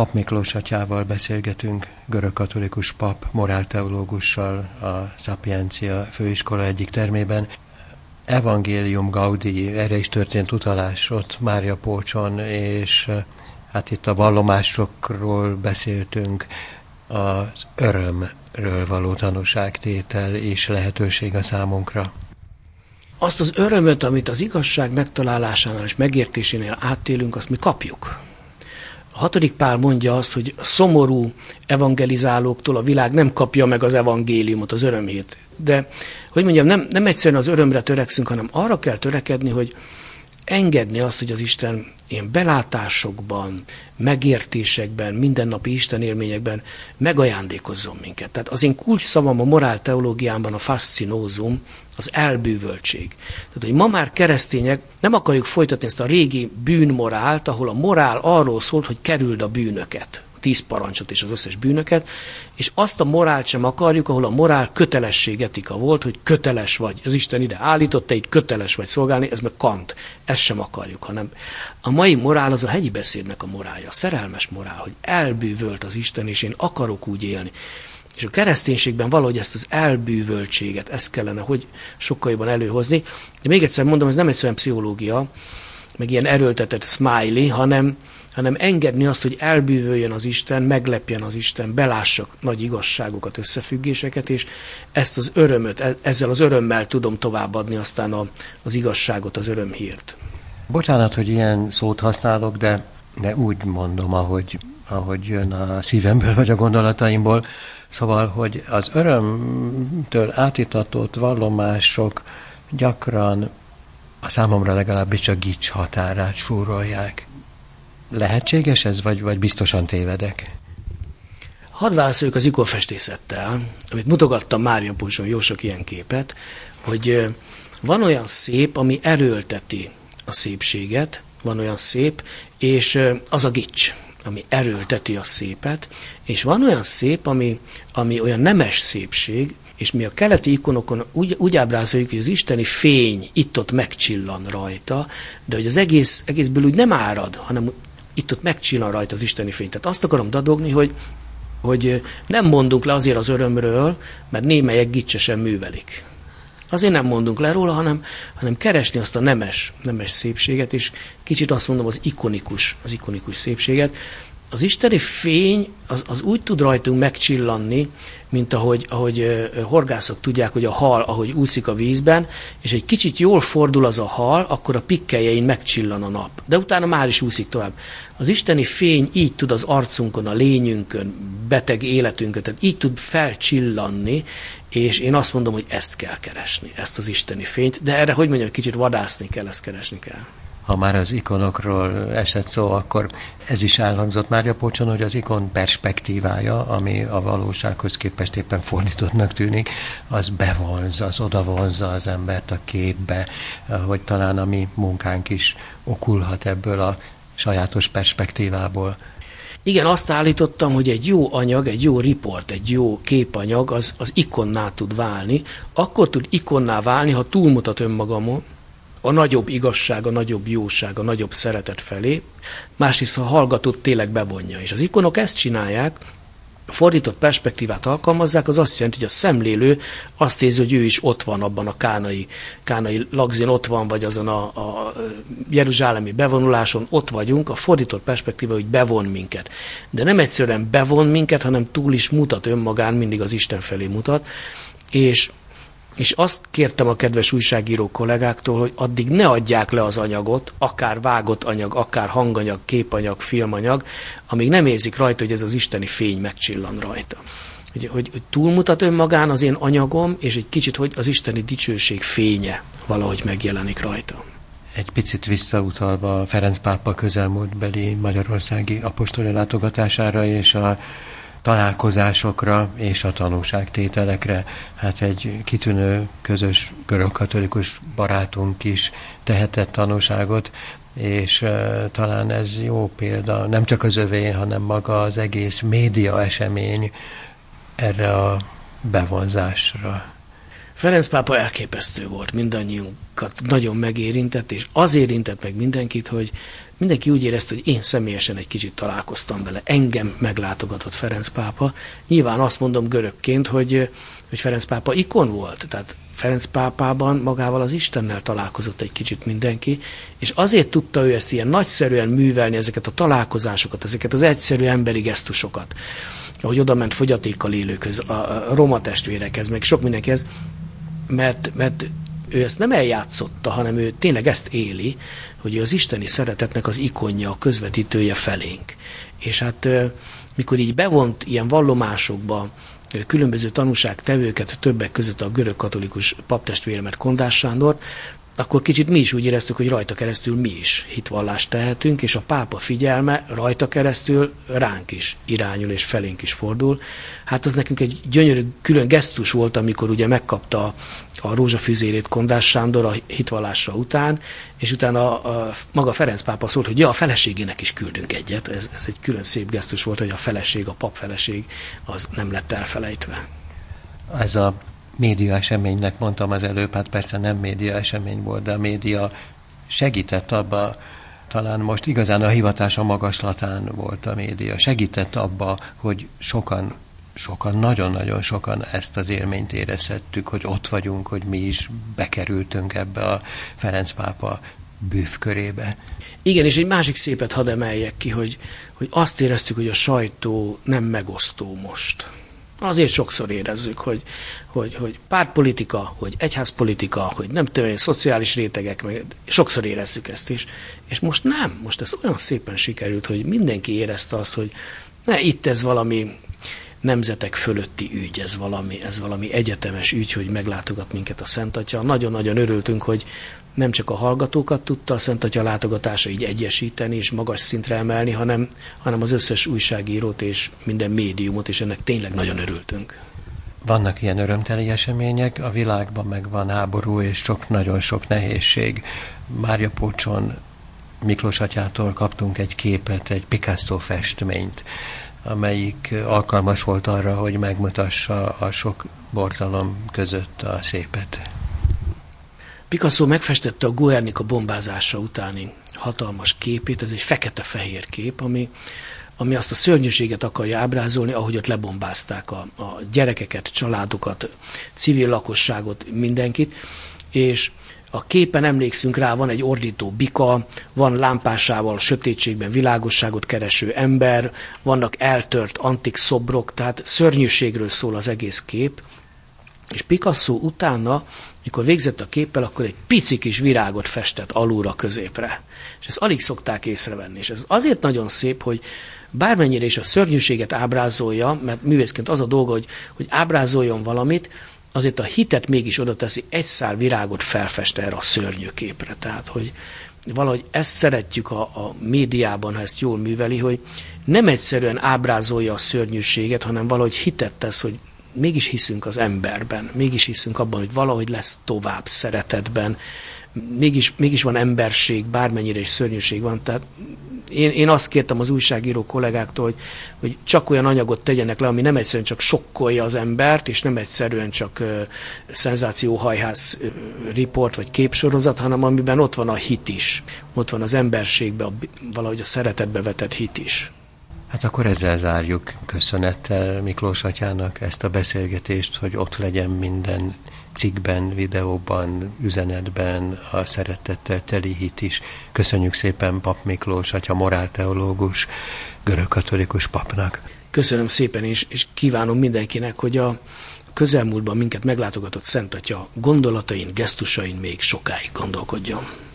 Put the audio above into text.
Pap Miklós atyával beszélgetünk, görögkatolikus pap, morálteológussal a Sapiencia főiskola egyik termében. Evangélium Gaudi, erre is történt utalás ott Mária Pócson, és hát itt a vallomásokról beszéltünk, az örömről való tanúságtétel és lehetőség a számunkra. Azt az örömöt, amit az igazság megtalálásánál és megértésénél áttélünk, azt mi kapjuk. A hatodik pál mondja azt, hogy szomorú evangelizálóktól a világ nem kapja meg az evangéliumot, az örömét. De, hogy mondjam, nem, nem egyszerűen az örömre törekszünk, hanem arra kell törekedni, hogy engedni azt, hogy az Isten ilyen belátásokban, megértésekben, mindennapi Isten élményekben megajándékozzon minket. Tehát az én kulcs szavam a morál teológiámban a fascinózum, az elbűvöltség. Tehát, hogy ma már keresztények nem akarjuk folytatni ezt a régi bűnmorált, ahol a morál arról szólt, hogy kerüld a bűnöket tíz parancsot és az összes bűnöket, és azt a morált sem akarjuk, ahol a morál kötelességetika volt, hogy köteles vagy. Az Isten ide állított, te itt köteles vagy szolgálni, ez meg Kant. Ezt sem akarjuk, hanem a mai morál az a hegyi beszédnek a morálja, a szerelmes morál, hogy elbűvölt az Isten, és én akarok úgy élni. És a kereszténységben valahogy ezt az elbűvöltséget, ezt kellene, hogy sokkal jobban előhozni. De még egyszer mondom, ez nem egyszerűen pszichológia, meg ilyen erőltetett smiley, hanem, hanem engedni azt, hogy elbűvöljön az Isten, meglepjen az Isten, belássak nagy igazságokat, összefüggéseket, és ezt az örömöt, e- ezzel az örömmel tudom továbbadni aztán a, az igazságot, az örömhírt. Bocsánat, hogy ilyen szót használok, de, de úgy mondom, ahogy, ahogy jön a szívemből vagy a gondolataimból. Szóval, hogy az örömtől átitatott vallomások gyakran a számomra legalábbis a gics határát súrolják. Lehetséges ez, vagy, vagy biztosan tévedek? Hadd válaszoljuk az ikonfestészettel, amit mutogattam Mária Pulson jó sok ilyen képet, hogy van olyan szép, ami erőlteti a szépséget, van olyan szép, és az a gics, ami erőlteti a szépet, és van olyan szép, ami, ami olyan nemes szépség, és mi a keleti ikonokon úgy, úgy ábrázoljuk, hogy az isteni fény itt-ott megcsillan rajta, de hogy az egész, egészből úgy nem árad, hanem itt-ott megcsillan rajta az isteni fény. Tehát azt akarom dadogni, hogy, hogy nem mondunk le azért az örömről, mert némelyek gicsesen művelik. Azért nem mondunk le róla, hanem, hanem keresni azt a nemes, nemes szépséget, és kicsit azt mondom az ikonikus, az ikonikus szépséget. Az isteni fény az, az úgy tud rajtunk megcsillanni, mint ahogy, ahogy horgászok tudják, hogy a hal, ahogy úszik a vízben, és egy kicsit jól fordul az a hal, akkor a pikkeljein megcsillan a nap. De utána már is úszik tovább. Az isteni fény így tud az arcunkon, a lényünkön, beteg életünkön, tehát így tud felcsillanni, és én azt mondom, hogy ezt kell keresni, ezt az isteni fényt, de erre, hogy mondjam, kicsit vadászni kell, ezt keresni kell ha már az ikonokról esett szó, akkor ez is elhangzott Mária Pocson, hogy az ikon perspektívája, ami a valósághoz képest éppen fordítottnak tűnik, az bevonz, az odavonza az embert a képbe, hogy talán a mi munkánk is okulhat ebből a sajátos perspektívából. Igen, azt állítottam, hogy egy jó anyag, egy jó riport, egy jó képanyag az, az ikonná tud válni. Akkor tud ikonná válni, ha túlmutat önmagamon, a nagyobb igazság, a nagyobb jóság, a nagyobb szeretet felé, másrészt a hallgatót tényleg bevonja. És az ikonok ezt csinálják, fordított perspektívát alkalmazzák, az azt jelenti, hogy a szemlélő azt érzi, hogy ő is ott van abban a kánai, kánai lagzin, ott van, vagy azon a, a jeruzsálemi bevonuláson, ott vagyunk, a fordított perspektíva, hogy bevon minket. De nem egyszerűen bevon minket, hanem túl is mutat önmagán, mindig az Isten felé mutat, és és azt kértem a kedves újságíró kollégáktól, hogy addig ne adják le az anyagot, akár vágott anyag, akár hanganyag, képanyag, filmanyag, amíg nem érzik rajta, hogy ez az isteni fény megcsillan rajta. Hogy, hogy, hogy túlmutat önmagán az én anyagom, és egy kicsit, hogy az isteni dicsőség fénye valahogy megjelenik rajta. Egy picit visszautalva Ferenc pápa közelmúltbeli magyarországi apostoli látogatására és a találkozásokra és a tanúságtételekre. Hát egy kitűnő közös görögkatolikus barátunk is tehetett tanúságot, és uh, talán ez jó példa, nem csak az övé, hanem maga az egész média esemény erre a bevonzásra. Ferenc pápa elképesztő volt, mindannyiunkat nagyon megérintett, és az érintett meg mindenkit, hogy mindenki úgy érezte, hogy én személyesen egy kicsit találkoztam vele. Engem meglátogatott Ferenc pápa. Nyilván azt mondom görögként, hogy, hogy Ferenc pápa ikon volt, tehát Ferenc pápában magával az Istennel találkozott egy kicsit mindenki, és azért tudta ő ezt ilyen nagyszerűen művelni, ezeket a találkozásokat, ezeket az egyszerű emberi gesztusokat, ahogy oda ment fogyatékkal élőkhöz, a roma testvérekhez, meg sok mindenkihez, mert, mert ő ezt nem eljátszotta, hanem ő tényleg ezt éli, hogy az isteni szeretetnek az ikonja, a közvetítője felénk. És hát mikor így bevont ilyen vallomásokba különböző tanúságtevőket, többek között a görög katolikus paptestvéremet Kondás Sándor, akkor kicsit mi is úgy éreztük, hogy rajta keresztül mi is hitvallást tehetünk, és a pápa figyelme rajta keresztül ránk is irányul és felénk is fordul. Hát az nekünk egy gyönyörű külön gesztus volt, amikor ugye megkapta a rózsafüzérét Kondás Sándor a hitvallásra után, és utána a, a, maga Ferenc pápa szólt, hogy ja, a feleségének is küldünk egyet. Ez, ez egy külön szép gesztus volt, hogy a feleség, a pap feleség az nem lett elfelejtve. Ez a média eseménynek mondtam az előbb, hát persze nem média esemény volt, de a média segített abba, talán most igazán a hivatása magaslatán volt a média, segített abba, hogy sokan sokan, nagyon-nagyon sokan ezt az élményt érezhettük, hogy ott vagyunk, hogy mi is bekerültünk ebbe a Ferenc pápa bűvkörébe. Igen, és egy másik szépet hadd emeljek ki, hogy, hogy azt éreztük, hogy a sajtó nem megosztó most. Azért sokszor érezzük, hogy, hogy, hogy pártpolitika, hogy egyházpolitika, hogy nem tudom, szociális rétegek, meg sokszor érezzük ezt is. És most nem, most ez olyan szépen sikerült, hogy mindenki érezte azt, hogy ne, itt ez valami nemzetek fölötti ügy, ez valami, ez valami egyetemes ügy, hogy meglátogat minket a Szent Atya. Nagyon-nagyon örültünk, hogy nem csak a hallgatókat tudta a Szent Atya látogatása így egyesíteni és magas szintre emelni, hanem, hanem az összes újságírót és minden médiumot, és ennek tényleg nagyon örültünk. Vannak ilyen örömteli események, a világban meg van háború és sok, nagyon sok nehézség. Mária Pócson Miklós atyától kaptunk egy képet, egy Picasso festményt, amelyik alkalmas volt arra, hogy megmutassa a sok borzalom között a szépet. Picasso megfestette a Guernica bombázása utáni hatalmas képét, ez egy fekete-fehér kép, ami, ami azt a szörnyűséget akarja ábrázolni, ahogy ott lebombázták a, a gyerekeket, családokat, civil lakosságot, mindenkit, és a képen emlékszünk rá, van egy ordító bika, van lámpásával sötétségben világosságot kereső ember, vannak eltört antik szobrok, tehát szörnyűségről szól az egész kép, és Picasso utána mikor végzett a képpel, akkor egy pici kis virágot festett alulra középre. És ezt alig szokták észrevenni. És ez azért nagyon szép, hogy bármennyire is a szörnyűséget ábrázolja, mert művészként az a dolga, hogy, hogy ábrázoljon valamit, azért a hitet mégis oda teszi, egy szál virágot felfest erre a szörnyű képre. Tehát, hogy valahogy ezt szeretjük a, a médiában, ha ezt jól műveli, hogy nem egyszerűen ábrázolja a szörnyűséget, hanem valahogy hitet tesz, hogy mégis hiszünk az emberben, mégis hiszünk abban, hogy valahogy lesz tovább szeretetben, mégis, mégis van emberség, bármennyire is szörnyűség van. Tehát én, én azt kértem az újságíró kollégáktól, hogy, hogy csak olyan anyagot tegyenek le, ami nem egyszerűen csak sokkolja az embert, és nem egyszerűen csak uh, szenzációhajház uh, riport vagy képsorozat, hanem amiben ott van a hit is, ott van az emberségbe, a, valahogy a szeretetbe vetett hit is. Hát akkor ezzel zárjuk köszönettel Miklós atyának ezt a beszélgetést, hogy ott legyen minden cikkben, videóban, üzenetben a szeretettel teli hit is. Köszönjük szépen Pap Miklós, atya morálteológus, görögkatolikus papnak. Köszönöm szépen, és, és kívánom mindenkinek, hogy a közelmúltban minket meglátogatott Szent Atya gondolatain, gesztusain még sokáig gondolkodjon.